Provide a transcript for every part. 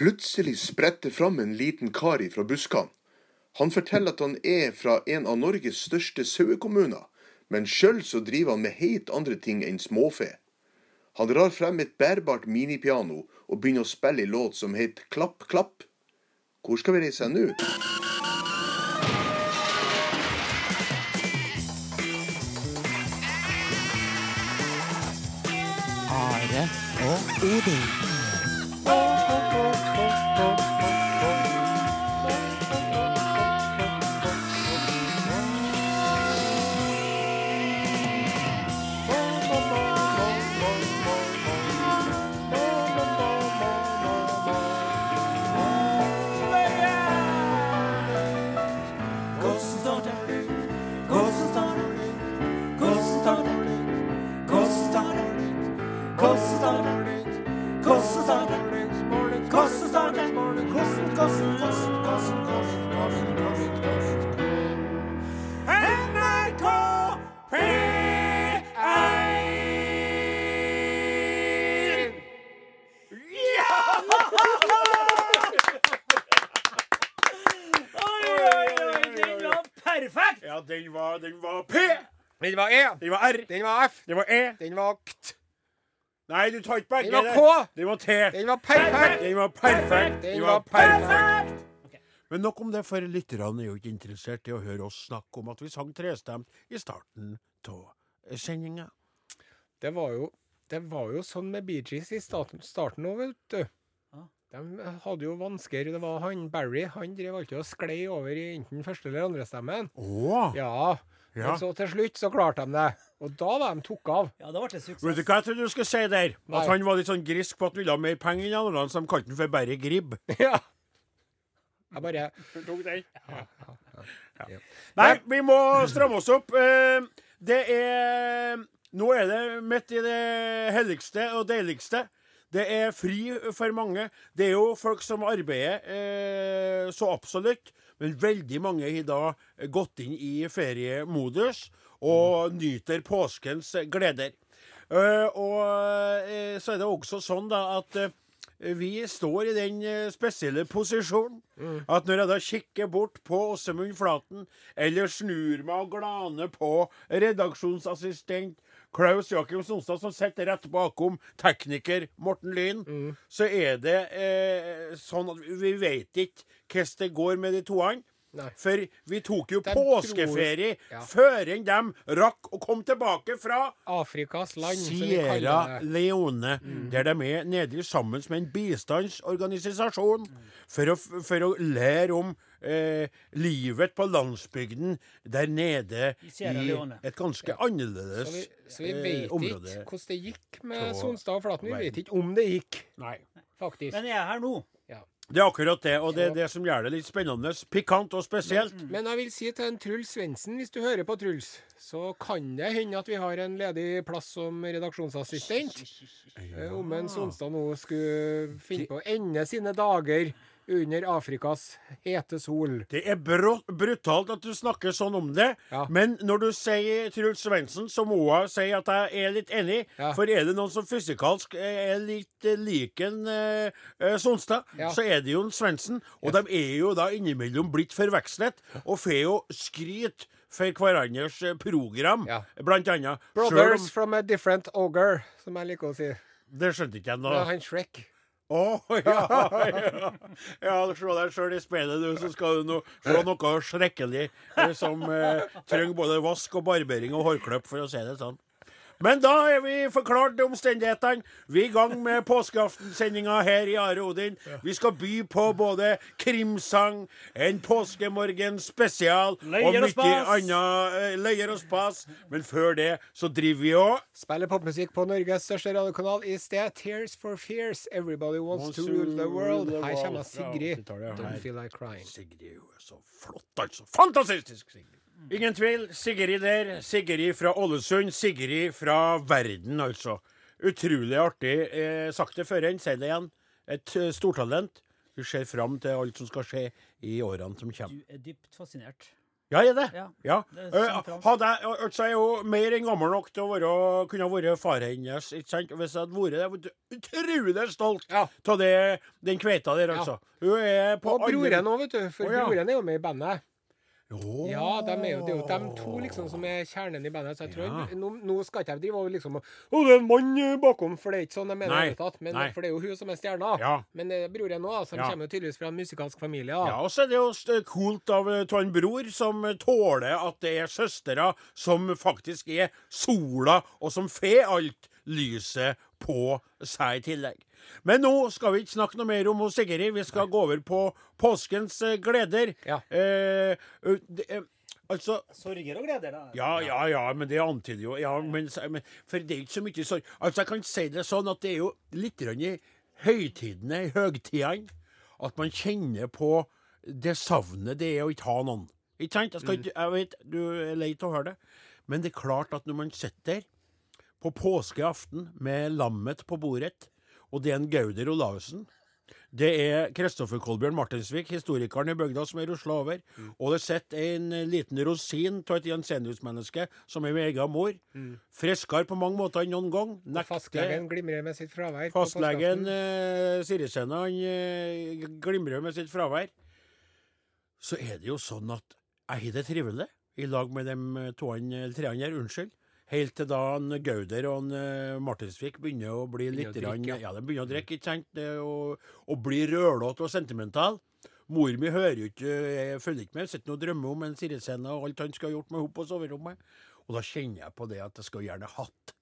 Plutselig spretter fram en liten kar ifra buskene. Han forteller at han er fra en av Norges største sauekommuner, men sjøl så driver han med helt andre ting enn småfe. Han drar frem et bærbart minipiano og begynner å spille en låt som heter Klapp, klapp. Hvor skal vi reise nå? Are og Odin. oh, oh, oh, oh, oh. Ja, den var, den var P. Den var E. Den var R. Den var F. Den var E. Den var KT. Nei, du tar ikke begge. Den var. K. Den var T. Den var perfekt. Den var perfekt. Den var perfekt. Men nok om det, for lytterne er jo ikke interessert i å høre oss snakke om at vi sang trestemt i starten av sendinga. Det var jo, det var jo sånn med Bee Gees i starten, òg, vet du. De hadde jo vansker. Det var han Barry. Han drev alltid og sklei over i enten første eller andre stemmen. Oh. Ja. Ja. Men så til slutt så klarte de det. Og da var de tok av. Ja, det ble det suksess. Vet du hva jeg trodde du skulle si der? Nei. At han var litt sånn grisk på at han ville ha mer penger enn andre, så de kalte han for Barry Gribb. ja. Jeg bare Hun tok den? ja. Nei, vi må stramme oss opp. Eh, Det er Nå er det midt i det helligste og deiligste. Det er fri for mange. Det er jo folk som arbeider, eh, så absolutt. Men veldig mange har da gått inn i feriemodus og nyter påskens gleder. Eh, og eh, så er det også sånn da at eh, vi står i den eh, spesielle posisjonen at når jeg da kikker bort på Åsemund Flaten, eller snur meg og glaner på redaksjonsassistent Klaus Jakim Sonstad, som sitter rett bakom tekniker Morten Lyn, så er det eh, sånn at vi vet ikke hvordan det går med de toene. Nei. For vi tok jo De påskeferie tror- ja. før enn dem rakk å komme tilbake fra Afrikas land, Sierra. Leone, der de er nede sammen med en bistandsorganisasjon for, å, for å lære om eh, livet på landsbygden der nede I i et ganske Så annerledes vi, så vi eh, vet område. ikke hvordan det gikk med Sonstad og Flaten. Vi vet ikke om det gikk, Nei. faktisk. Men jeg er her nå. Det er akkurat det, og det er det som gjør det litt spennende, pikant og spesielt. Men jeg vil si til en Truls Svendsen, hvis du hører på Truls, så kan det hende at vi har en ledig plass som redaksjonsassistent. Ja. Om en Sonstad nå skulle finne på å ende sine dager under Afrikas hete sol. Det er brutalt at du snakker sånn om det, Ja. men når du sier Truls Svendsen, så må jeg si at jeg er litt enig. Ja. For er det noen som fysikalsk er litt eh, lik en eh, eh, Sonstad, Ja. så er det jo en Svendsen. Og de er jo da innimellom blitt forvekslet, og får jo skryt for hverandres eh, program, Ja. blant annet. Brothers om- from a different ogre, som jeg liker å si. Det skjønte ikke jeg nå. Er han Shrek. Å, ja, ja. ja Se deg sjøl i speilet, du, så skal du nå se noe skrekkelig eh, som eh, trenger både vask og barbering og hårklipp, for å si det sånn. Men da er vi forklart omstendighetene. Vi er i gang med påskeaftensendinga her i Are Odin. Vi skal by på både krimsang, en påskemorgen spesial og Løyer og mye annet eh, løyer og spas. Men før det så driver vi og Spiller popmusikk på Norges største radiokanal i sted. Tears for fears. Everybody wants to rule the world. Her kommer Sigrid. Don't feel like crying. Sigrid er så flott, altså. Fantastisk, Sigrid. Ingen tvil. Sigrid der. Sigrid fra Ålesund. Sigrid fra verden, altså. Utrolig artig. Eh, sagt det før enn, si det igjen. Et eh, stortalent. Vi ser fram til alt som skal skje i årene som kommer. Du er dypt fascinert. Ja, er det? Ja, Ja. det er Eh, hadde jeg, altså, jeg er jo mer enn gammel nok til å være, kunne vært far hennes. ikke sant? Hvis jeg hadde vært det, utrolig stolt av ja. den kveita der, Ja. altså. Hun er på Og broren òg, vet du. For broren er jo med i bandet. Jo. Ja, de er jo, det er jo de to liksom som er kjernen i bandet. Så jeg tror Ja. nå, nå skal ikke jeg drive og liksom Å, det er en mann eh, bakom, for det er ikke sånn jeg mener i det hele tatt. Men, nei. for det er jo hun som er stjerna. Ja. Men eh, broren òg, som Ja. kommer jo tydeligvis fra en musikalsk familie. Ja, og så er det jo kult av eh, en bror som eh, tåler at det er søstera som faktisk er sola, og som får alt lyset på seg i tillegg. Men nå skal vi ikke snakke noe mer om Sigrid. Vi skal gå over på påskens eh, gleder. Ja. Eh, eh, altså Sorger og gleder, da. ja, ja, ja, men det antyder jo ja, men, men, For det er ikke så mye sorg. Altså, jeg kan si det sånn at det er jo litt i høytidene, i høgtidene, at man kjenner på det savnet det er å ikke ha noen. Ikke sant? Jeg, skal ikke, jeg vet du er lei av å høre det, men det er klart at når man sitter der på påskeaften med lammet på bordet, og det er en Gauder Olavsen det er Kristoffer Kolbjørn Martinsvik, historikeren i bygda, som er rusla over. Og det sitter en eh, liten rosin av et Jensenius-menneske som er min egen mor. Friskere på mange måter enn noen gang. Og Fastlegen glimrer med sitt fravær. Fastlegen eh, Sirisena han eh, glimrer med sitt fravær. Så er det jo sånn at jeg har det trivelig i lag med de toene eller treene her. Unnskyld. Helt til da en Gauder og han, eh, Martinsvik begynner å bli litt Begynner drikke, ja. de begynner å drikke, ikke sant? Og, og bli rølete og sentimental. Mor mi hører jo ikke, jeg følger ikke med, sitter og drømmer om en Sirisena og alt han skal ha gjort med henne på soverommet. Og da kjenner jeg på det at jeg skulle gjerne hatt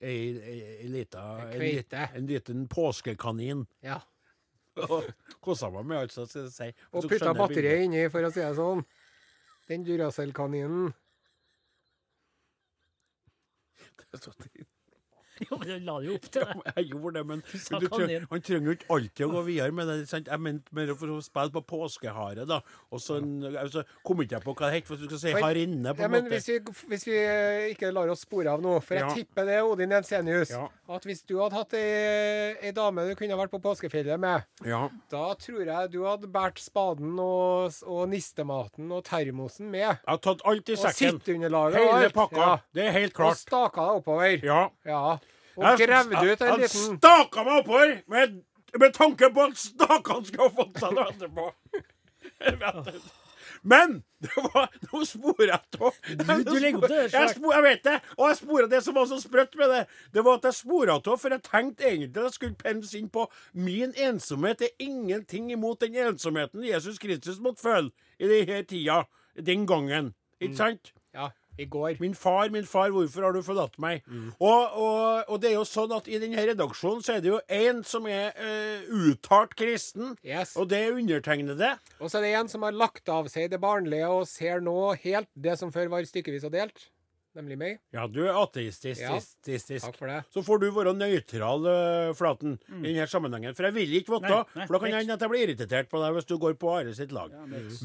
ei, ei, ei lita En en, lit- en liten påskekanin. Ja. Og Kosa meg med, altså. skal si. Og putta batteriet inni, for å si det sånn. Den Duracell-kaninen. Jo, men han la det jo opp til det. Jeg gjorde det, men sa du treng, han trenger jo ikke alltid å gå videre med det. Sant? Jeg mente mer for å spille på påskehare, da. Og så en- altså, kom ikke jeg på hva det het, for du skal si Men- harinne, på Ja, måte. men hvis vi, hvis vi ikke lar oss spore av nå, for jeg Ja. tipper det er Odin Jensenius, Ja. At hvis du hadde hatt ei, ei dame du kunne vært på påskefjellet med, Ja. da tror jeg du hadde båret spaden og, og nistematen og termosen med. Jeg har tatt alt i sekken. Og sitteunderlaget. og Hele alt. pakka. Ja. Det er helt klart. Og staka deg oppover. Ja. Ja. Og Jeg- gravd ut en jeg- liten Jeg staka meg oppover med, med tanke på at stakene skal ha fått seg noe etterpå. Men det var noe spora av. Du- legger opp til det Jeg, jeg vet det. Og jeg spora det som var så sprøtt med det, det var at jeg spora av, for jeg tenkte egentlig at jeg skulle pense inn på min ensomhet. Det er ingenting imot den ensomheten Jesus Kristus måtte føle i denne tida, den gangen. Ikke sant? Ja, i går. Min far, min far, hvorfor har du forlatt meg? Og, og, og det er jo sånn at i denne redaksjonen så er det jo én som er uh, uttalt kristen, Yes. og det er undertegnede. Og så er det en som har lagt av seg det barnlige og ser nå helt det som før var stykkevis og delt. Nemlig meg. Ja, du er ateistisk. Ja. Takk for det. Så får du være nøytral, uh, Flaten, i denne sammenhengen. For jeg vil ikke vite, for da kan hende at jeg blir irritert på deg hvis du går på Are sitt lag.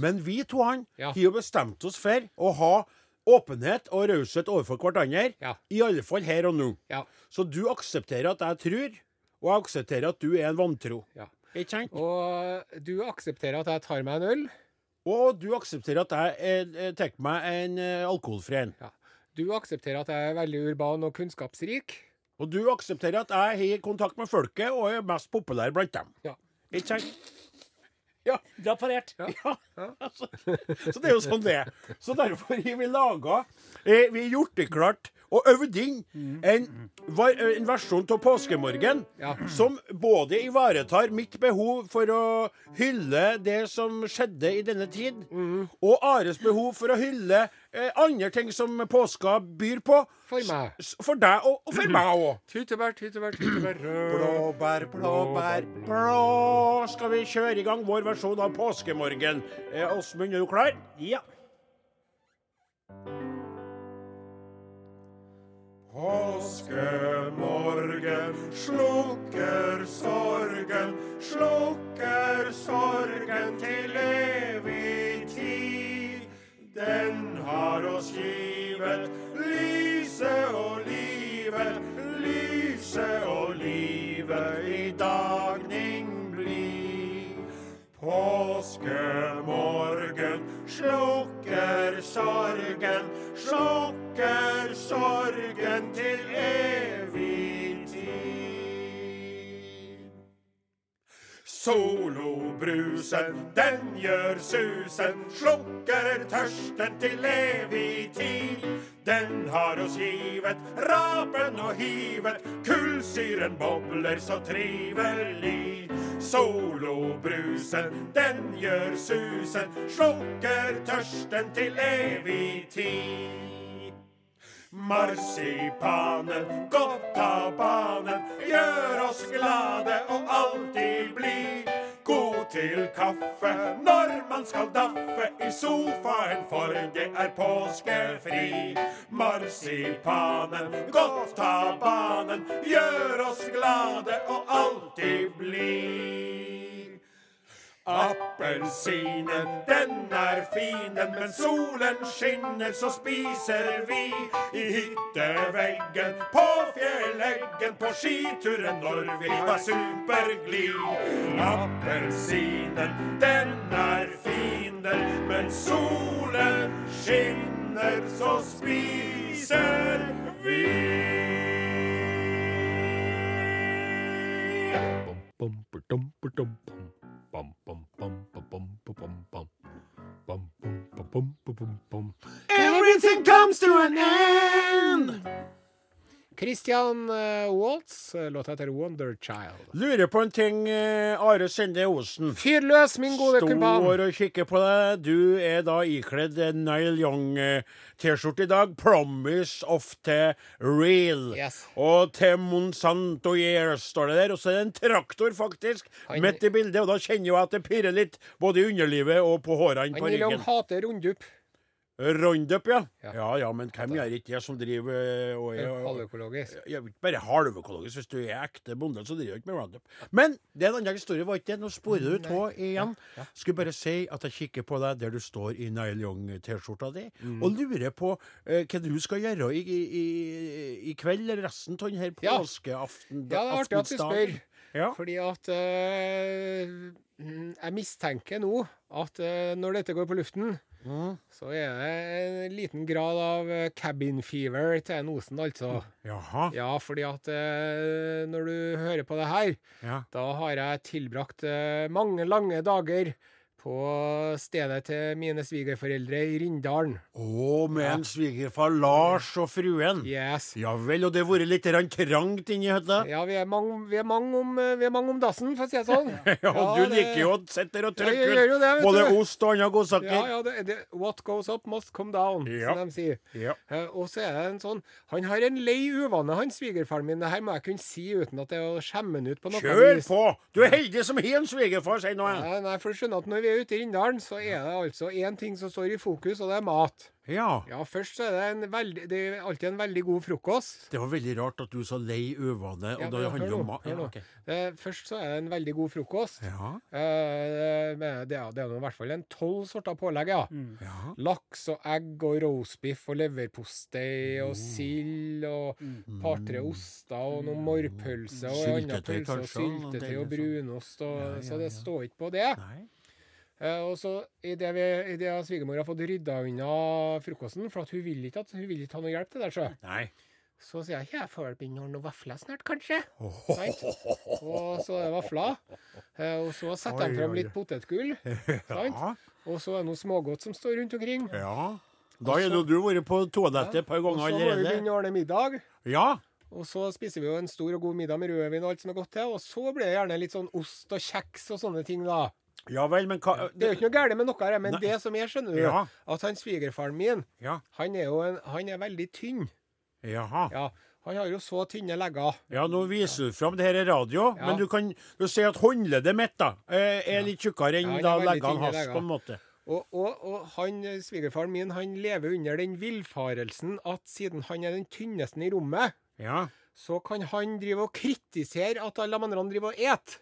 Men vi to han Ja. har jo bestemt oss for å ha åpenhet og raushet overfor hverandre. Ja. I alle fall her og nå. Ja. Så du aksepterer at jeg tror, og jeg aksepterer at du er en vantro. ja. Ikke sant? Og du aksepterer at jeg tar meg en øl. Og du aksepterer at jeg eh, tar meg en eh, alkoholfri en. Ja. Du aksepterer at jeg er veldig urban og kunnskapsrik. Og du aksepterer at jeg har kontakt med folket og er mest populær blant dem. Ja. Ikke sant? Bra parert. Ja, altså. Så det er jo sånn det er. Så derfor har vi laga eh, Vi har gjort det klart og øvd inn en, en versjon av Påskemorgen Ja. som både ivaretar mitt behov for å hylle det som skjedde i denne tid, og Ares behov for å hylle eh, andre ting som påska byr på. For meg. S- For deg og, og for meg òg. Tyttebær, tyttebær, tyttebær. rød. Blåbær, blåbær, blå Skal vi kjøre i gang vår versjon av Påskemorgen? Eh, Åsmund, er du klar? Ja. Påskemorgen slukker sorgen, slukker sorgen til evig tid. Den har oss givet lyset og livet, lyset og livet i blir. Påskemorgen slukker sorgen, slukker sorgen til evig Solobrusen, den gjør susen, slukker tørsten til evig tid. Den har oss givet rapen og hivet, kullsyren bobler så trivelig. Solobrusen, den gjør susen, slukker tørsten til evig tid. Marsipanen, godt av banen, gjør oss glade og alltid blid. God til kaffe når man skal daffe i sofaen, for det er påskefri. Marsipanen, godt av banen, gjør oss glade og alltid blid. Appelsinen, den er finen, men solen skinner, så spiser vi i hytteveggen, på fjelleggen, på skituren når vi har superglid. Appelsinen, den er fienden, men solen skinner, så spiser vi. Everything comes to an end. Christian uh, Waltz, eh, låta heter Wonder Child. Lurer på en ting, eh, Are Sende Osen. Fyr løs, min gode kumpan! Står og kikker på deg. Du er da ikledd Nile Young-T-skjorte i dag. 'Promise of the Real'. Yes. Og til Monsanto Years står det der. Og så er det en traktor, faktisk, Han- midt i bildet. Og da kjenner jeg at det pirrer litt, både i underlivet og på hårene på ryggen. Han hater rundup. Roundup, ja. Ja. ja. Ja, men hvem gjør ikke det som driver eh, og er Halvøkologisk. Ja, ikke bare halvøkologisk. Hvis du er ekte bonde, så driver du ikke med Roundup. Men det er en annen historie, var ikke det? Nå sporer du av igjen. Skulle bare si at jeg kikker på deg der du står i Nile Young-T-skjorta di, Mm. og lurer på eh, hva du skal gjøre i, i, i, i kveld eller resten av denne Ja. påskeaften. Ja, det er artig at du spør. Ja. Fordi at mm, Jeg mistenker nå at eh, når dette går på luften, Mm. så er det en liten grad av cabin fever til en Osen, altså. Jaha. Ja, fordi at eh, når du hører på det her, Ja. da har jeg tilbrakt eh, mange lange dager på stedet til mine svigerforeldre i Rindalen. Å, med en svigerfar Lars og fruen. Yes. Ja vel, og det har vært litt trangt inni hytta? Ja, vi er mange, vi er mange, om, eh, vi er mange om dassen, for å si det sånn. Ja, du det- liker jo å sitte der og trykke ja, ut både du. ost og andre godsaker. Ja, ja, det, det, what goes up must come down, Ja. som de sier. Ja. Uh, og så er det en sånn Han har en lei uvane, han svigerfaren min. Det her må jeg kunne si uten at det er å skjemme han ut på noe Kjør vis. på! Du er heldig som har en svigerfar, sier nå jeg. Nei, nei, for du skjønner at når vi er ute i Rindalen, så er det altså én ting som står i fokus, og det er mat. Ja. Ja, først så er det en veldig Det er alltid en veldig god frokost. Det var veldig rart at du sa lei øvane, og Ja, da handler det om mat. Ja, okay. Eh, først så er det en veldig god frokost. ja. Eh, det, er, det er i hvert fall en tolv sorter pålegg, ja. ja. Laks og egg og roastbiff og leverpostei og og sild og par-tre oster og noen morrpølse og Mm. pølser og syltetøy og brunost og Ja, ja, Så det står ikke på det. Nei. Eh, og så idet i det svigermor har fått rydda unna frokosten, for at hun vil ikke at hun vil ikke ha noe hjelp til det, så, Nei. så sier jeg jeg får vel begynne ordne vafler snart, kanskje. Right? Og så er det vafler. Eh, og så setter de fram litt potetgull. Ja. Og så er det noe smågodt som står rundt omkring. ja. Da har jo du vært på toalettet et par ganger allerede. Og så må vi begynne å ordne middag. Ja. Og så spiser vi jo en stor og god middag med rødvin og alt som er godt til. Og så blir det gjerne litt sånn ost og kjeks og sånne ting, da. Ja vel, men hva Det er jo ikke noe galt med noe her, men Nei. det som jeg skjønner Ja. at han svigerfaren min, Ja. han er jo en, han er veldig tynn. Jaha. Ja, han har jo så tynne legger. Ja, nå viser du fram det her i radio, Ja. men du kan du si at håndleddet mitt da, eh, er litt tjukkere enn da leggene hans, på en måte. Og, og, og han, svigerfaren min han lever under den villfarelsen at siden han er den tynneste i rommet, Ja. så kan han drive og kritisere at alle de andre driver og et.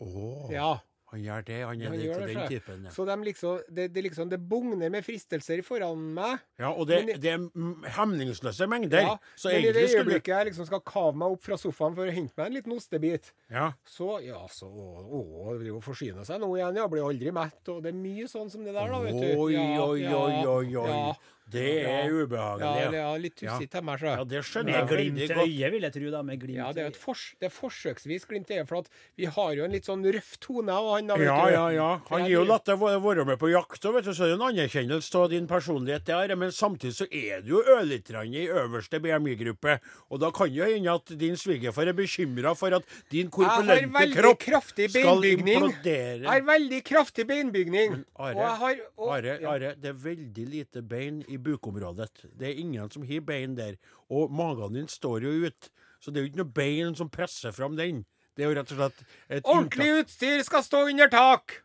Åh. Ja. Han gjør det. Han er Han det til den typen. Ja. Så de liksom, det, det liksom, det bugner med fristelser foran meg. ja, og det, Men- det er hemningsløse mengder. Ja, så men i det øyeblikket jeg liksom skal kave meg opp fra sofaen for å hente meg en liten ostebit, Ja. så ja, så Å, å og forsyner seg nå igjen. Jeg blir aldri mett. Og det er mye sånn som det der, da, vet du. Oi, Ja, oi, ja, oi, oi, oi. Det er er ja, ubehagelig. det Ja, er litt tussete av meg, ja det skjønner Med jeg glimt i øyet, vil jeg tro. da, med glimt Ja, det er, et fors det er forsøksvis glimt i øyet, for at vi har jo en litt sånn røff tone av han, da, Ja, du. ja, ja. Han gir jo latt deg være med på jakt, og vet du, så er det en anerkjennelse av din personlighet, det her, men samtidig så er du jo ørlite i øverste BMI-gruppe. Og da kan jo hende at din svigerfar er bekymra for at din korpulente kropp skal implodere. Jeg har veldig kraftig beinbygning. Are, og jeg har og, Are. Are, det er veldig lite bein i bukområdet. Det er ingen som har bein der. Og magen din står jo ut, så det er jo ikke noe bein som presser fram den. Det er jo rett og slett et Ordentlig utstyr skal stå under tak!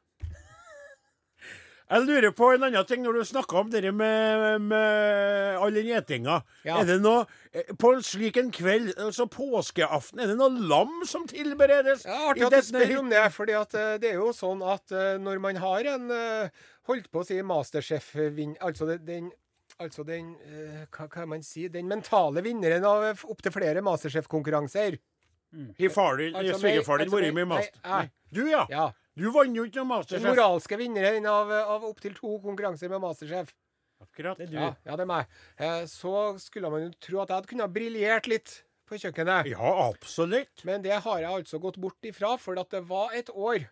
Jeg lurer på en annen ting når du snakker om det med, med all den gjetinga. Ja. Er det noe På en slik en kveld, altså påskeaften, er det noe lam som tilberedes? Ja, Artig at du spør om det, fordi at eh, det er jo sånn at eh, når man har en eh, holdt på å si masterchef-vinn... Altså den Altså den eh, Hva kan man si? Den mentale vinneren av opptil flere masterchef-konkurranser. Har far din, Altså, svigerfar din vært altså, med i Masterchef. Master? nei. Nei. Du, ja. Ja. Du vant jo ikke noe Den moralske vinneren av, av opptil to konkurranser med Masterchef. Akkurat. Det er du. Ja, ja, det er meg. Eh, Så skulle man jo tro at jeg hadde kunnet briljert litt på kjøkkenet. Ja, absolutt. Men det har jeg altså gått bort ifra, for at det var et år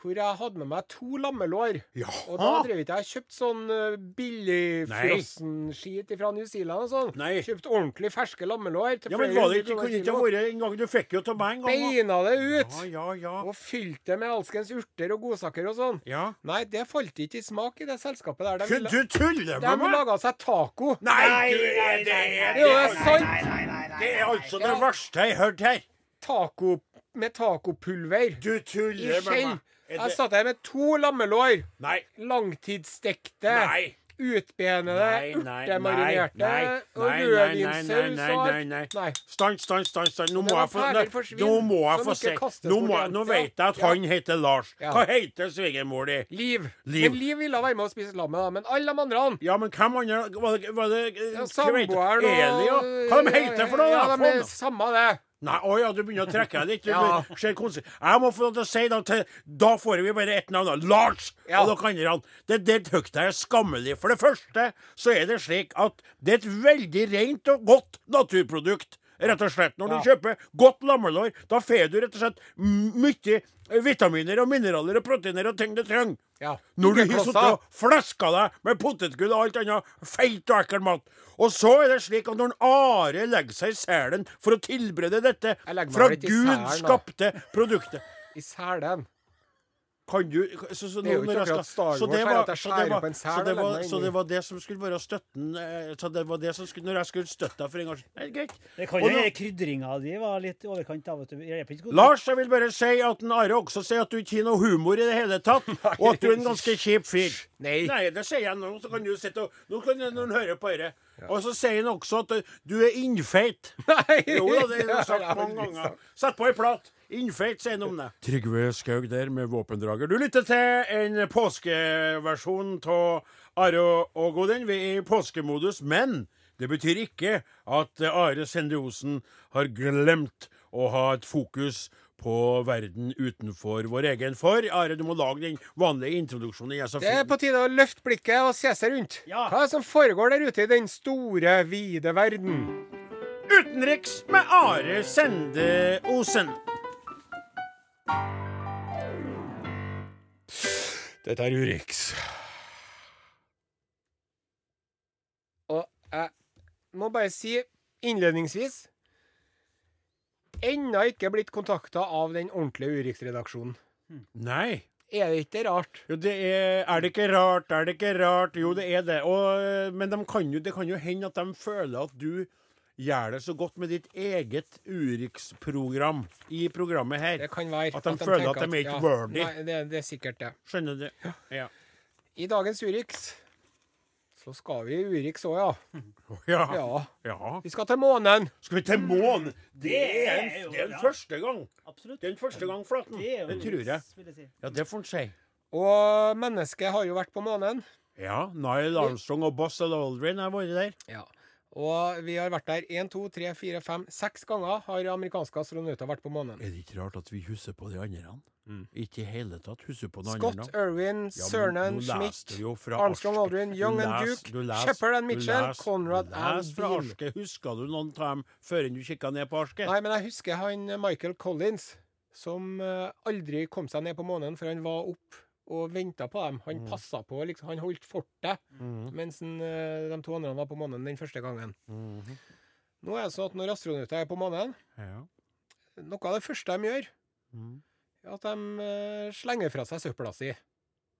hvor jeg hadde med meg to lammelår. Ja. Og da drev ikke jeg og kjøpt sånn uh, billig Nei. frossenskit fra New Zealand og sånn. Nei. Kjøpt ordentlig ferske lammelår. til Ja, men var det ikke, kunne ikke vært en gang du fikk jo til meg en gang? Beina det ut! Ja, ja, ja. Og fylte det med alskens urter og godsaker og sånn. ja. Nei, det falt ikke i smak i det selskapet der. De Du, ville, du tuller de med meg? laga seg taco. Nei, nei, det er det Jo, er sant! Det er altså det verste jeg har hørt her. Taco med tacopulver Du tuller med meg. Jeg satt her med to lammelår. Nei. Langtidsstekte. Nei. Utbenede, urtemarinerte og rødvinssaus nei, og nei, nei. Stans, stans, stans. stans. Nå må jeg få, nå, må jeg få se. Nå, må, nå vet jeg at han heter Lars. Hva heter svigermor di? Liv. Liv. Men Liv ville være med og spise lammet, da. Men alle de andre Ja, men hvem andre Var det, var det Samboeren og Eli, ja. Hva de heter for noe? Ja, de er samme det. Nei, å ja, du begynner å trekke deg litt. Du Ja. blir- ser konstig. Jeg må få lov til å si da, til, da får vi bare ett navn. da. Lars Ja. og dere andre. Det, der høyt er skammelig. For det første så er det slik at det er et veldig rent og godt naturprodukt. Rett og slett. Når Ja. du kjøper godt lammelår, da får du rett og slett mye vitaminer og mineraler og proteiner og ting du trenger. Ja. Når du har sittet og fleska deg med potetgull og alt annet feit og ekkel mat. Og så er det slik at når Are legger seg i selen for å tilberede dette fra Gud skapte produktet I selen. Kan du så, så, Det er jo ikke akkurat Star så Wars det var- at jeg så det skjærer var- en sel så det var- Så det var det som skulle være støtten eh, Så det var det som skulle Når jeg skulle støtte deg for en gang Greit. Det kan jo være krydringa di var litt i overkant av at du. Jeg er ikke god. Lars, jeg vil bare si at en Are også sier at du ikke har noe humor i det hele tatt, og at du er en ganske kjip fyr. Nei. Nei, det sier jeg nå, så kan du sitte og Nå kan noen høre på dette. Og så sier han også at du er innfeit. Nei! Jo da, det har jeg sagt mange ganger. Sett på ei plat. Innfeit, sier han om det. Trygve Skaug der med våpendrager. Du lytter til en påskeversjon av Are og Godin. Vi er i påskemodus, men det betyr ikke at Are Sende Osen har glemt å ha et fokus på verden utenfor vår egen. For Are, du må lage den vanlige introduksjonen. Jeg Det er på tide å løfte blikket og se seg rundt. Ja. Hva er det som foregår der ute i den store, vide verden? Utenriks med Are Sende Osen. Dette er Urix. Og jeg må bare si innledningsvis Ennå ikke blitt kontakta av den ordentlige Urix-redaksjonen. Nei. Er det ikke rart? Jo, det er, er det ikke rart? Er det ikke rart? Jo, det er det. Og, men de kan jo, det kan jo hende at de føler at du gjør det så godt med ditt eget Urix-program i programmet her. Det kan være. At de føler at de er ikke ja, worthy. Nei, det, det er sikkert det. Skjønner du? Ja. I dagens Urix Så skal vi i Urix òg, ja. Ja. ja. ja. Vi skal til månen. Skal vi til månen? Det er en, Det er en første gang. Absolutt. Det er en første gang, Flaten. Det, Det tror jeg. si. Ja, det får en si. Og mennesket har jo vært på månen. Ja, Nile Armstrong og Buzz Aldrin har vært der. Ja. Og vi har vært der én, to, tre, fire, fem, seks ganger har amerikanske astronauter vært på månen. Er det ikke rart at vi husker på de andre? Ikke i hele tatt husker på de Scott, andre. Irwin, Ja, Cernan, Schmidt, Armstrong Aldrin, Young and Duke, Shepherd and Mitchell, les- Conrad and les fra Beam. Arske. Husker du noen av dem før du kikka ned på Arske? Nei, men jeg husker han eh, Michael Collins, som eh, aldri kom seg ned på månen, før han var opp og venta på dem. Han passa på, liksom. Han holdt fortet mm. mens han, eh, de to andre var på månen den første gangen. Mm. Nå er det sånn at når astronauter er på månen, Ja. noe av det første de gjør, mm. er at de eh, slenger fra seg søpla si.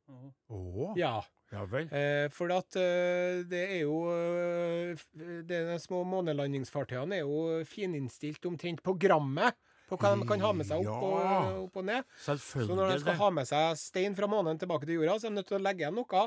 Åh. Å, Ja. ja vel. Eh, for at eh, det er jo eh, De små månelandingsfartøyene er jo fininnstilt omtrent på grammet på hva de kan ha med seg opp, Ja. og, opp og ned. Så når de skal ha med seg stein fra månen tilbake til jorda, så er de nødt til å legge igjen noe.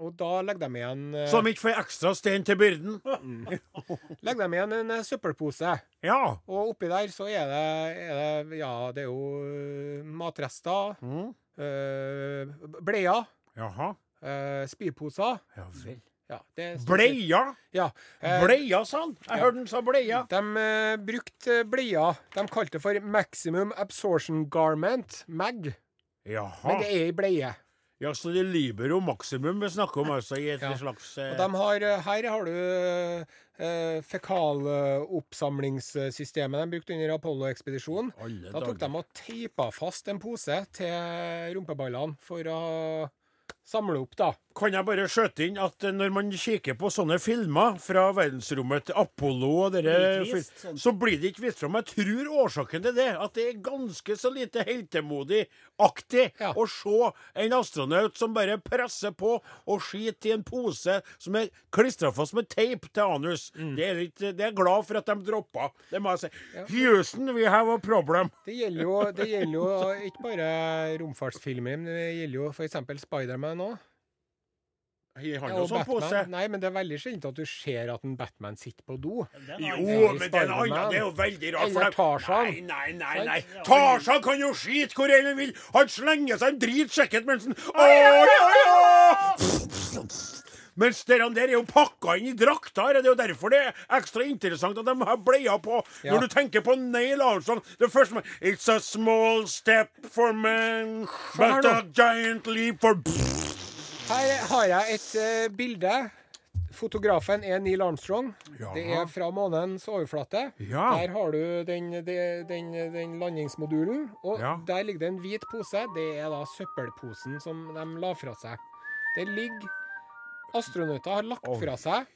Og da legger de igjen, eh, Som ikke får ekstra stein til byrden. legger de igjen en uh, søppelpose. Ja. Og oppi der så er det, er det Ja, det er jo eh, matrester, Mm. Uh, bleier, Jaha. eh, spyposer. Ja vel. Ja, det Bleia? Ja. eh, Bleia, sa han. Jeg hørte han sa bleia. De eh, brukte bleia De kalte det for Maximum Absorption Garment, MAG. Jaha. Men det er ei bleie. Ja, så det er Libero Maximum vi snakker om, altså, i et Ja. slags eh, Og de har, eh, her har du eh, fekaloppsamlingssystemet de brukte under Apollo-ekspedisjonen. Da tok de og teipa fast en pose til rumpeballene for å samle opp, da. Kan jeg bare skjøte inn at eh, når man kikker på sånne filmer fra verdensrommet til Apollo og dere, vist sånn. så blir det ikke vist fram. Jeg tror årsaken til det at det er ganske så lite heltemodig-aktig Ja. å se en astronaut som bare presser på og skiter i en pose som er klistra fast med teip til anus. Mm. Det, er litt, det er glad for at de droppa. Det må jeg si. Houston, we have a problem. Det gjelder jo, det gjelder jo ikke bare romfartsfilmer, men det gjelder jo f.eks. Spiderman òg. Har han Ja, jo og sånn pose? Batman. Nei, men det er veldig sjelden at du ser at en Batman sitter på do. Jo, men den andre det er jo veldig rart. Eller Tarzan. Nei, nei, nei. Nei. Tarzan kan jo skite hvor enn han vil. Han slenger seg en drit sikkert mens han! Mens dere der er jo pakka inn i drakter. Det er jo derfor det er ekstra interessant at de har bleia på. Ja. Når du tenker på Neil Armstrong Det første med It's a small step for man, but a giant leap for Her har jeg et uh, bilde. Fotografen er Neil Armstrong. Ja. Det er fra månens overflate. Ja. Der har du den, den, den, den landingsmodulen. Og Ja. der ligger det en hvit pose. Det er da søppelposen som de la fra seg. Det ligger Astronauter har lagt fra seg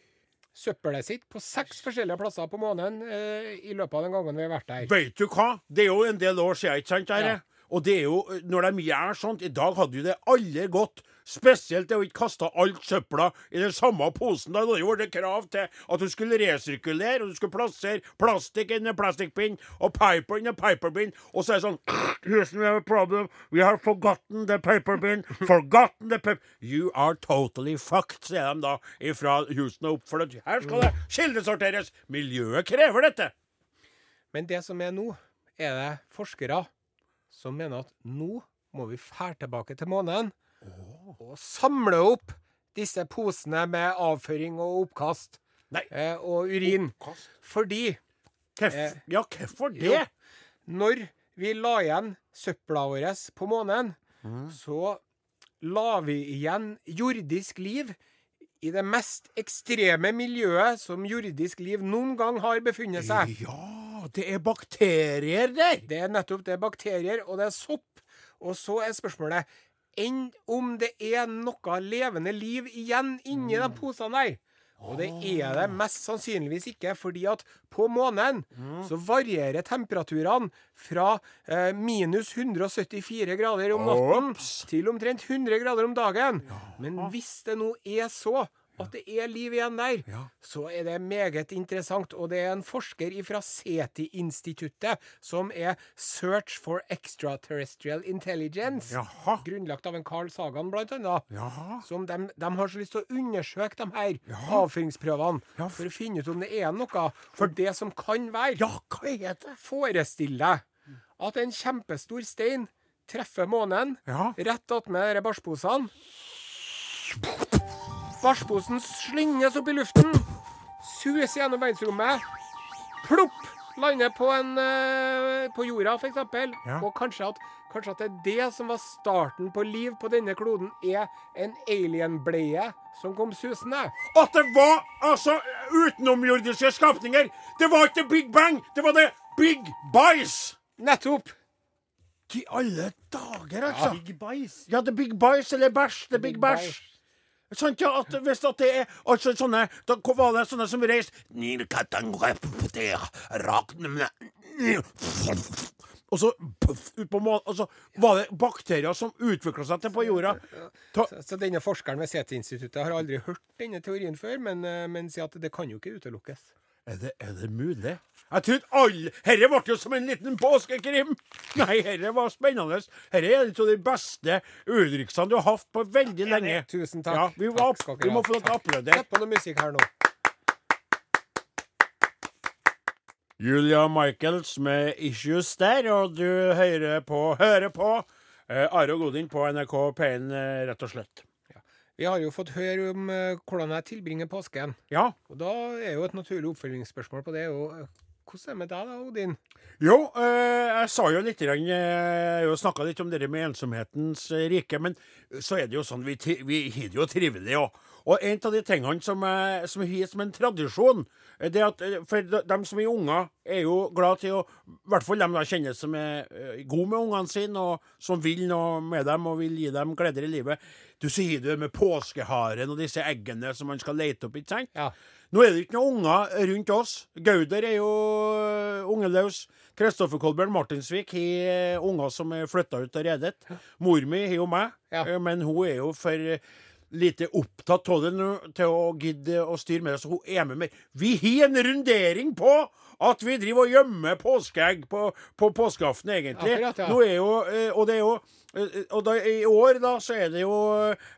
søppelet sitt på seks forskjellige plasser på månen eh, i løpet av den gangen vi har vært der. Vet du hva? Det er jo en del år siden, ikke sant? Der, Ja. Og det er jo, når de gjør sånt I dag hadde jo det alle gått. Spesielt det å ikke kaste alt søpla i den samme posen. Da hadde det vært krav til at du skulle resirkulere, og du skulle plassere plastikk in a plastic bin og paper in a piper bin. Og så er det sånn Houston, we have a problem. We have forgotten the paper bin. Forgotten the paper You are totally fucked, sier de da ifra Houston og opp. For her skal det kildesorteres. Miljøet krever dette. Men det som er nå, er det forskere som mener at nå må vi fære tilbake til månen og samle opp disse posene med avføring og oppkast eh, og urin. Oppkast? Fordi Kef, Eh, ja, hvorfor det? jo. når vi la igjen søpla vår på månen, så la vi igjen jordisk liv i det mest ekstreme miljøet som jordisk liv noen gang har befunnet seg. Ja, det er bakterier der! Det er nettopp det er bakterier, og det er sopp. Og så er spørsmålet enn om det er noe levende liv igjen inni de posene der. Og det er det mest sannsynligvis ikke, fordi at på månen så varierer temperaturene fra eh, minus 174 grader om natten Ops. til omtrent 100 grader om dagen. Men hvis det nå er så at det er liv igjen der, Ja. så er det meget interessant. Og det er en forsker fra SETI-instituttet, som er Search for Extraterrestrial Intelligence, Jaha. grunnlagt av en Carl Sagan, blant annet. Jaha. Som de, de har så lyst til å undersøke de her avføringsprøvene Ja, for å finne ut om det er noe. For det som kan være Ja, hva er det? Forestill deg at en kjempestor stein treffer månen Ja. rett attmed bæsjposene. Bæsjposen slynges opp i luften, suser gjennom verdensrommet, plopp, lander på, en, eh, på jorda, f.eks. Ja. Og kanskje at, kanskje at det er det som var starten på liv på denne kloden, er en alienbleie som kom susende. At det var altså utenomjordiske skapninger! Det var ikke Big Bang, det var det Big Bice! Nettopp! I alle dager, altså. Ja. Big Bice. Ja, det er Big Bice eller bæsj. Det er Big Big Bæsj. Sant, ja, at hvis at det er altså sånne Da var det sånne som reiste Og så puff, ut på månen Og så var det bakterier som utvikla seg til på jorda. Ta, Så, så denne forskeren ved CT-instituttet har aldri hørt denne teorien før, men, eh, men sier at det kan jo ikke utelukkes. er, det, er det mulig? Jeg trodde alle Herre ble jo som en liten påskekrim! Nei, herre var spennende. Herre er en av de beste Ulriksene du har hatt på veldig lenge. Tusen takk. Ja, vi, var, Takk vi må få lov til å applaudere. Sett på noe musikk her nå. Julia Michaels med 'Issues' der, og du hører på Hører på eh, Are og Godin på NRK P1, eh, rett og slett. Vi har jo fått høre om eh, hvordan jeg tilbringer påsken. Ja. Og da er jo et naturlig oppfølgingsspørsmål på det jo eh, Hvordan er det med deg da, Odin? Jo, eh, jeg sa jo litt eh, Jeg har snakka litt om det med ensomhetens eh, rike, men så er det jo sånn Vi, vi har det jo trivelig òg. Og en av de tingene som er, som har som en tradisjon, det er at For de, dem som er unger, er jo glad til å I hvert fall dem da kjenner som er gode med ungene sine, og som vil noe med dem og vil gi dem gleder i livet. Du sier det med påskeharen og disse eggene som man skal lete opp, ikke sant? Ja. Nå er det ikke noen unger rundt oss. Gauder er jo øh, ungeløs. Kristoffer Kolbjørn Martinsvik har øh, unger som er flytta ut og redet. Mor mi har jo meg, Ja. øh, men hun er jo for lite opptatt av det nå til å gidde å styre med det, så hun er med mer. Vi har en rundering på at vi driver og gjemmer påskeegg på, på påskeaften, egentlig. Akkurat, ja. Er jo, og det er jo og da, I år da, så er det jo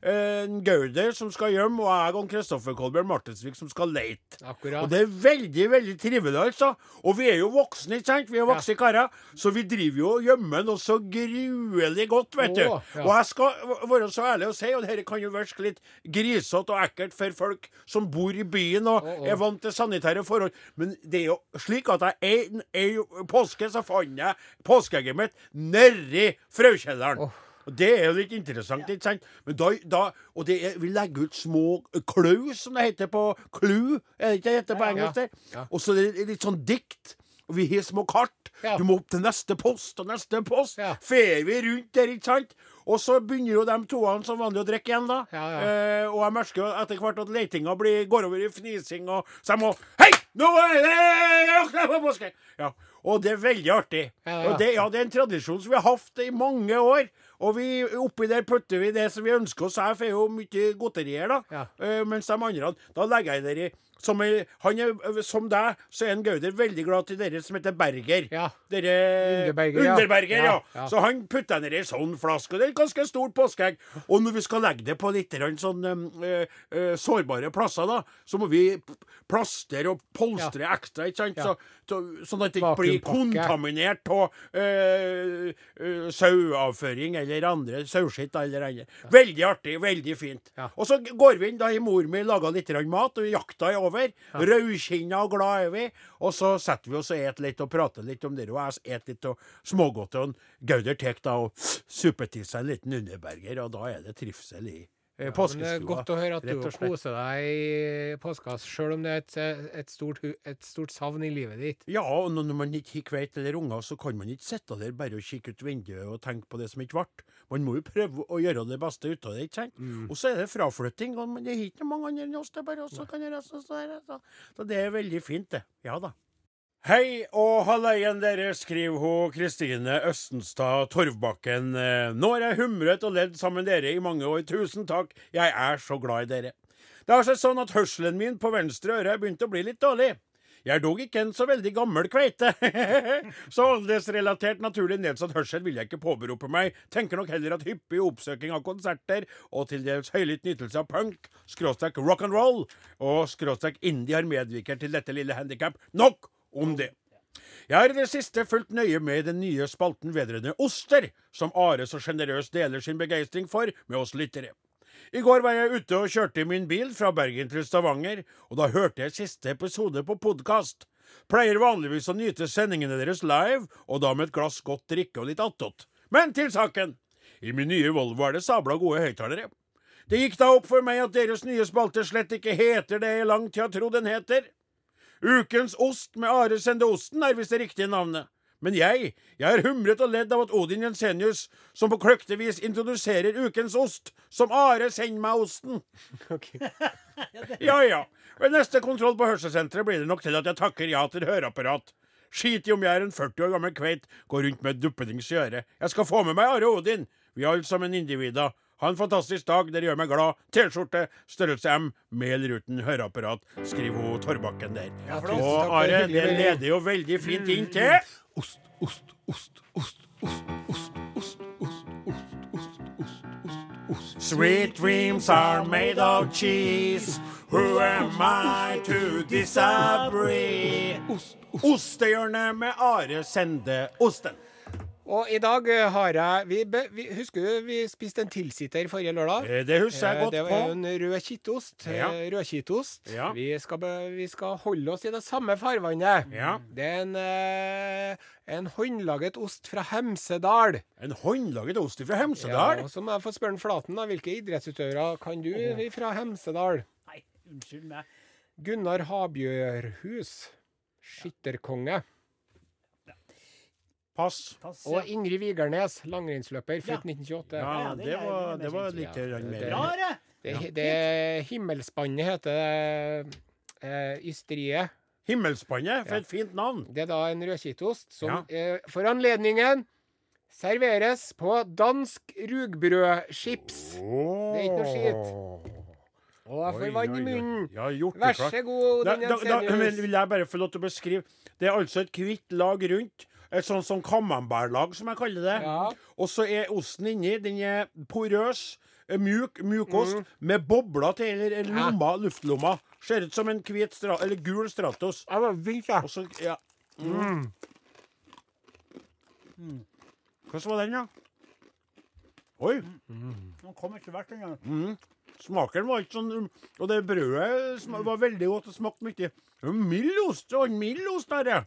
en Gauder som skal hjem, og jeg og Kristoffer Kolbjørn Martensvik som skal leite. Akkurat. Og det er veldig, veldig trivelig, altså. Og vi er jo voksne, ikke sant? Vi er voksne karer. Så vi driver jo og gjemmer noe så gruelig godt, vet du. Ja. Og jeg skal være så ærlig å si, og dette kan jo virke litt grisete og ekkelt for folk som bor i byen og oh, oh. er vant til sanitære forhold, men det er jo slik at jeg en, en påske så fant jeg påskeegget mitt nedi frøkjelleren. Og Det er jo litt interessant, ikke sant? Men da, da, og det er, vi legger ut små klaus, som det heter på Clue, er det ikke det heter på engelsk? der? Og så er det litt sånn dikt. Og vi har små kart. Ja. Du må opp til neste post og neste post. Ja. Fer vi rundt der, ikke sant? Og så begynner jo de toene som vanlig å drikke igjen, da. Ja, ja. Eh, og jeg merker jo etter hvert at letinga går over i fnising, og så jeg må Hei! Nå er det påske! Ja. Og det er veldig artig. Og det, ja, det er en tradisjon som vi har hatt i mange år. Og vi, oppi der putter vi det som vi ønsker oss. Jeg får jo mye godterier, da. Ja. Uh, mens de andre, da legger jeg det i som, er, han er, som deg, så er en Gauder veldig glad til dere som heter Berger. Ja. Dere Underberger, ja. Underberger, ja. Ja, ja. Så han putter ned i en sånn flaske, og det er et ganske stort påskeegg. Og når vi skal legge det på litt sånn øh, eh, sårbare plasser, da, så må vi plastre og polstre ekstra, ikke sant? Så, så, sånn at det ikke blir kontaminert av øh, saueavføring eller andre sauskitt eller andre. Veldig artig, veldig fint. Og så går vi inn, da i mor mi laga litt mat, og jakta er over. Rødkinna og glad er vi. Og så setter vi oss og et litt og prater litt om det, og jeg et litt av smågodt. Og Gauder tar da og supper til seg en liten underberger, og da er det trivsel i ja, Men det er godt å høre at du koser deg i påska, sjøl om det er et, et, stort, et stort savn i livet ditt. Ja, og når når man ikke har kveit eller unger, så kan man ikke sitte der bare og kikke ut vinduet og tenke på det som ikke ble. Man må jo prøve å gjøre det beste ut av det, ikke sant? Og så er det fraflytting, og det er ikke mange andre enn oss, det er bare oss som kan gjøre sånn. Så, så, så det er veldig fint, det. Ja da. Hei og halleien dere, skriver hun Kristine Østenstad Torvbakken. Eh, Nå har jeg humret og ledd sammen dere i mange år. Tusen takk, jeg er så glad i dere. Det har seg sånn at hørselen min på venstre øre har begynt å bli litt dårlig. Jeg er dog ikke en så veldig gammel kveite, så aldersrelatert naturlig nedsatt hørsel vil jeg ikke påberope meg. Tenker nok heller at hyppig oppsøking av konserter og til dels høylytt nytelse av punk, skråstrek rock and roll og skråstrek indie har medvirket til dette lille handikap. Nok om det. Jeg har i det siste fulgt nøye med den nye spalten vedrørende oster, som Are så sjenerøst deler sin begeistring for med oss lyttere. I går var jeg ute og kjørte i min bil fra Bergen til Stavanger, og da hørte jeg siste episode på podkast. Pleier vanligvis å nyte sendingene deres live, og da med et glass godt drikke og litt attåt. Men til saken! I min nye Volvo er det sabla gode høyttalere. Det gikk da opp for meg at deres nye spalte slett ikke heter det jeg tid har trodd den heter. Ukens ost med Are Sende Osten er visst det riktige navnet. Men jeg, jeg har humret og ledd av at Odin Jensenius, som på kløktig vis introduserer ukens ost, som Are send meg osten. Ja ja. Ved neste kontroll på hørselssenteret blir det nok til at jeg takker ja til høreapparat. Skit i om jeg er en 40 år gammel kveit, går rundt med duppedings i øret. Jeg skal få med meg Are Odin. Vi er alle sammen individer. Ha en fantastisk dag, dere gjør meg glad. T-skjorte, størrelse M, mel uten høreapparat, skriver hun Torbakken der. Ja, og Are, det leder jo veldig fint inn til Ost, ost, ost, ost, ost, ost, ost, ost, ost, ost, ost, ost, ost. Sweet dreams are made of cheese. Who am I to disagree? Ostehjørnet med Are Sende Osten. Og i dag eh, har jeg vi, vi, Husker du vi spiste en tilsitter forrige lørdag? Eh, Det husker jeg godt på. Det var en rød kittost. Ja. eh, Rødkittost. Ja. Vi, skal vi skal holde oss i det samme farvannet. Ja. Det er en, eh, en håndlaget ost fra Hemsedal. En håndlaget ost fra Ja, Hemsedal. og så må jeg få spørre Flaten, da. Hvilke idrettsutøvere kan du fra Hemsedal? Nei, unnskyld meg. Gunnar Habjørhus. Skytterkonge. Pass. Pass, Og. Ingrid Vigernes, langrennsløper, født Ja. 1928. Ja, Ja, det det var, det var litt mer. Bra, det! Det, det Himmelspannet heter eh, ysteriet. Himmelspannet, for Ja. et fint navn. Det er da en rødkittost som Ja. eh, for anledningen serveres på dansk rugbrødchips. Det er ikke noe skitt. Og jeg får vann i munnen. Ja, gjort det Vær så god, Da, da, da men vil jeg bare få lov til å beskrive. Det er altså et hvitt lag rundt. Et sånt sånn camembert-lag, som jeg kaller det. Ja. Og så er osten inni. Den er porøs, er mjuk, mjukost, Mm. med bobler til eller, lomma, ja. luftlomma. Ser ut som en hvit stra eller gul Stratos. Det var vilt, ja. Også, Ja. Mm. Hvordan var den, da? Oi. Den kom etter hvert. den gangen. Smaken var ikke sånn Og det brødet var veldig godt og smakte mye. Mild ost. En mild ost, Are.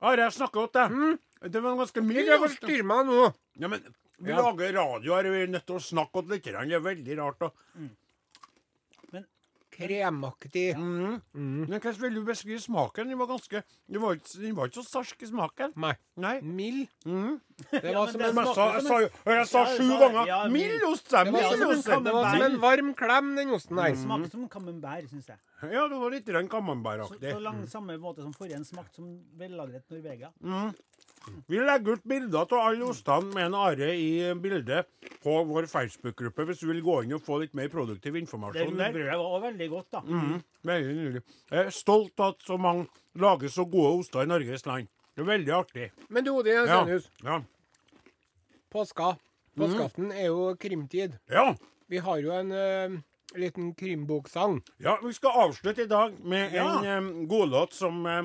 Are, jeg snakker deg. Mm? Det var en ganske mye. Ikke forstyrr meg nå. Ja, men vi Ja. lager radio her, vi er nødt til å snakke litt. Det er veldig rart. da. Kremaktig. Mm. Men Hvordan vil du beskrive smaken? Den var ganske Den var ikke, den var ikke så sarsk i smaken. Nei. Nei. Mild. Mm. Det var som en jeg smaker sa, som sa, jo- jeg sa sju ganger ja, mild ost! Det var som en, ost! det var som en varm klem, den osten her. smaker som camembert, syns jeg. Ja, det var litt grann Så, camembert-aktig. så lang, samme måte som forrige smakte som vellagret Norvegia. Vi legger ut bilder av alle ostene med en Are i bildet på vår Facebook-gruppe, hvis du vil gå inn og få litt mer produktiv Det informasjon der. brødet var også veldig godt, da. Mm, veldig nydelig. Jeg er stolt av at så mange lager så gode oster i Norges land. Det er veldig artig. Men du, Odin Ja. Jensenius. Ja. Påska. Påskeaften er jo krimtid. ja. Vi har jo en uh liten krimboksang. Ja, vi skal avslutte i dag med Ja. en um, godlåt som, eh,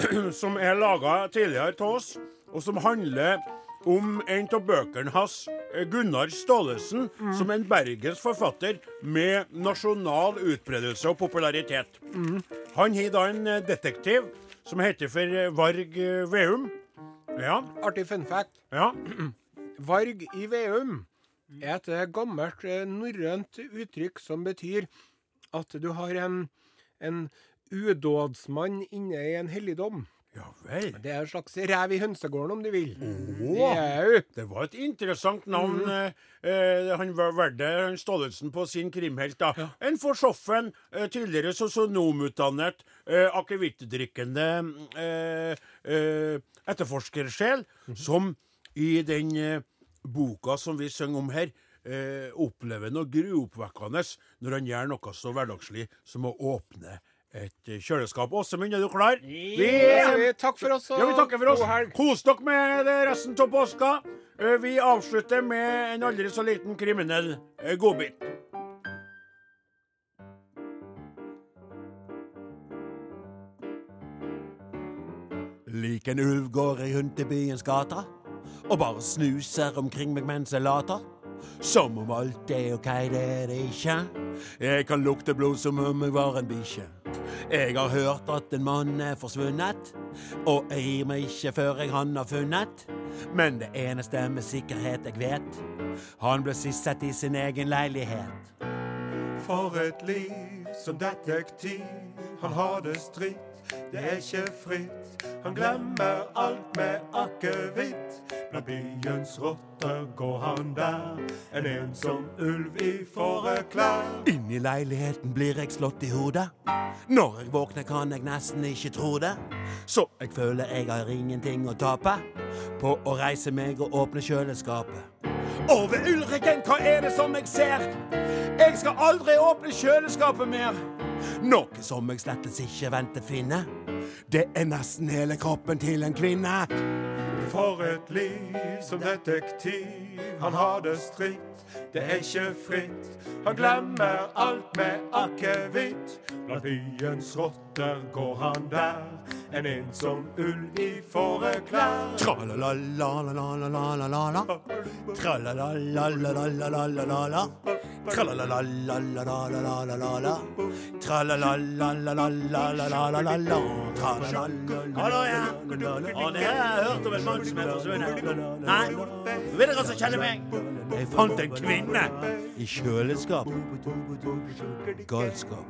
som er laga tidligere til oss, og som handler om en av bøkene hans, eh, Gunnar Staalesen, som en bergensk forfatter med nasjonal utbredelse og popularitet. Han har da en eh, detektiv som heter for eh, Varg Veum. Ja, Artig fun fact. ja. Varg i Veum er et gammelt norrønt uttrykk som betyr at du har en, en udådsmann inne i en helligdom. Ja vel. Det er en slags rev i hønsegården, om du vil. Oh, det, Det var et interessant navn Mm. eh, han var valgte han Staalesen på sin krimhelt. da. En forsoffen, eh, tidligere sosionomutdannet, eh, akevittdrikkende eh, eh, etterforskersjel, som i den eh, boka som vi synger om her, eh, opplever noe gruoppvekkende når han gjør noe så hverdagslig som å åpne et eh, kjøleskap. Åsemund, er du klar? Ja, vi takk for oss og ja, vi takker for oss. Kos dere med resten av påska. Eh, Vi avslutter med en aldri så liten kriminell eh, godbit. Lik en ulv går jeg rundt i byens gater og bare snuser omkring meg mens jeg later. Som om alt er OK, det er det ikke. Jeg kan lukte blod som om jeg var en bikkje. Jeg har hørt at en mann er forsvunnet, og jeg gir meg ikke før jeg han har funnet. Men det eneste med sikkerhet jeg vet, han ble sist sett i sin egen leilighet. For et liv som detektiv. Han har det stritt, det er ikke fritt. Han glemmer alt med akevitt. Blant byens rotter går han der. En ensom ulv i fåreklær. Inn i leiligheten blir jeg slått i hodet. Når jeg våkner kan jeg nesten ikke tro det. Så jeg føler jeg har ingenting å tape på å reise meg og åpne kjøleskapet. Og ved Ulriken, hva er det som jeg ser? Jeg skal aldri åpne kjøleskapet mer. Noe som jeg slettes ikke venter finne. Det er nesten hele kroppen til en kvinne. For et liv som detektiv. Han har det stritt, det er ikke fritt. Han glemmer alt med akevitt. Blant byens rotter går han der. En ensom ulv i fåreklær. Tra-la-la-la-la-la-la-la-la. Tra-la-la-la-la-la-la-la-la. Tra-la-la-la-la-la-la-la-la. Tra-la-la-la-la-la-la-la-la. Hallo, ja. Og det har hørt om en mann som er forsvunnet. Nei, vil dere også kjenne meg? Jeg fant en kvinne i kjøleskap. Galskap.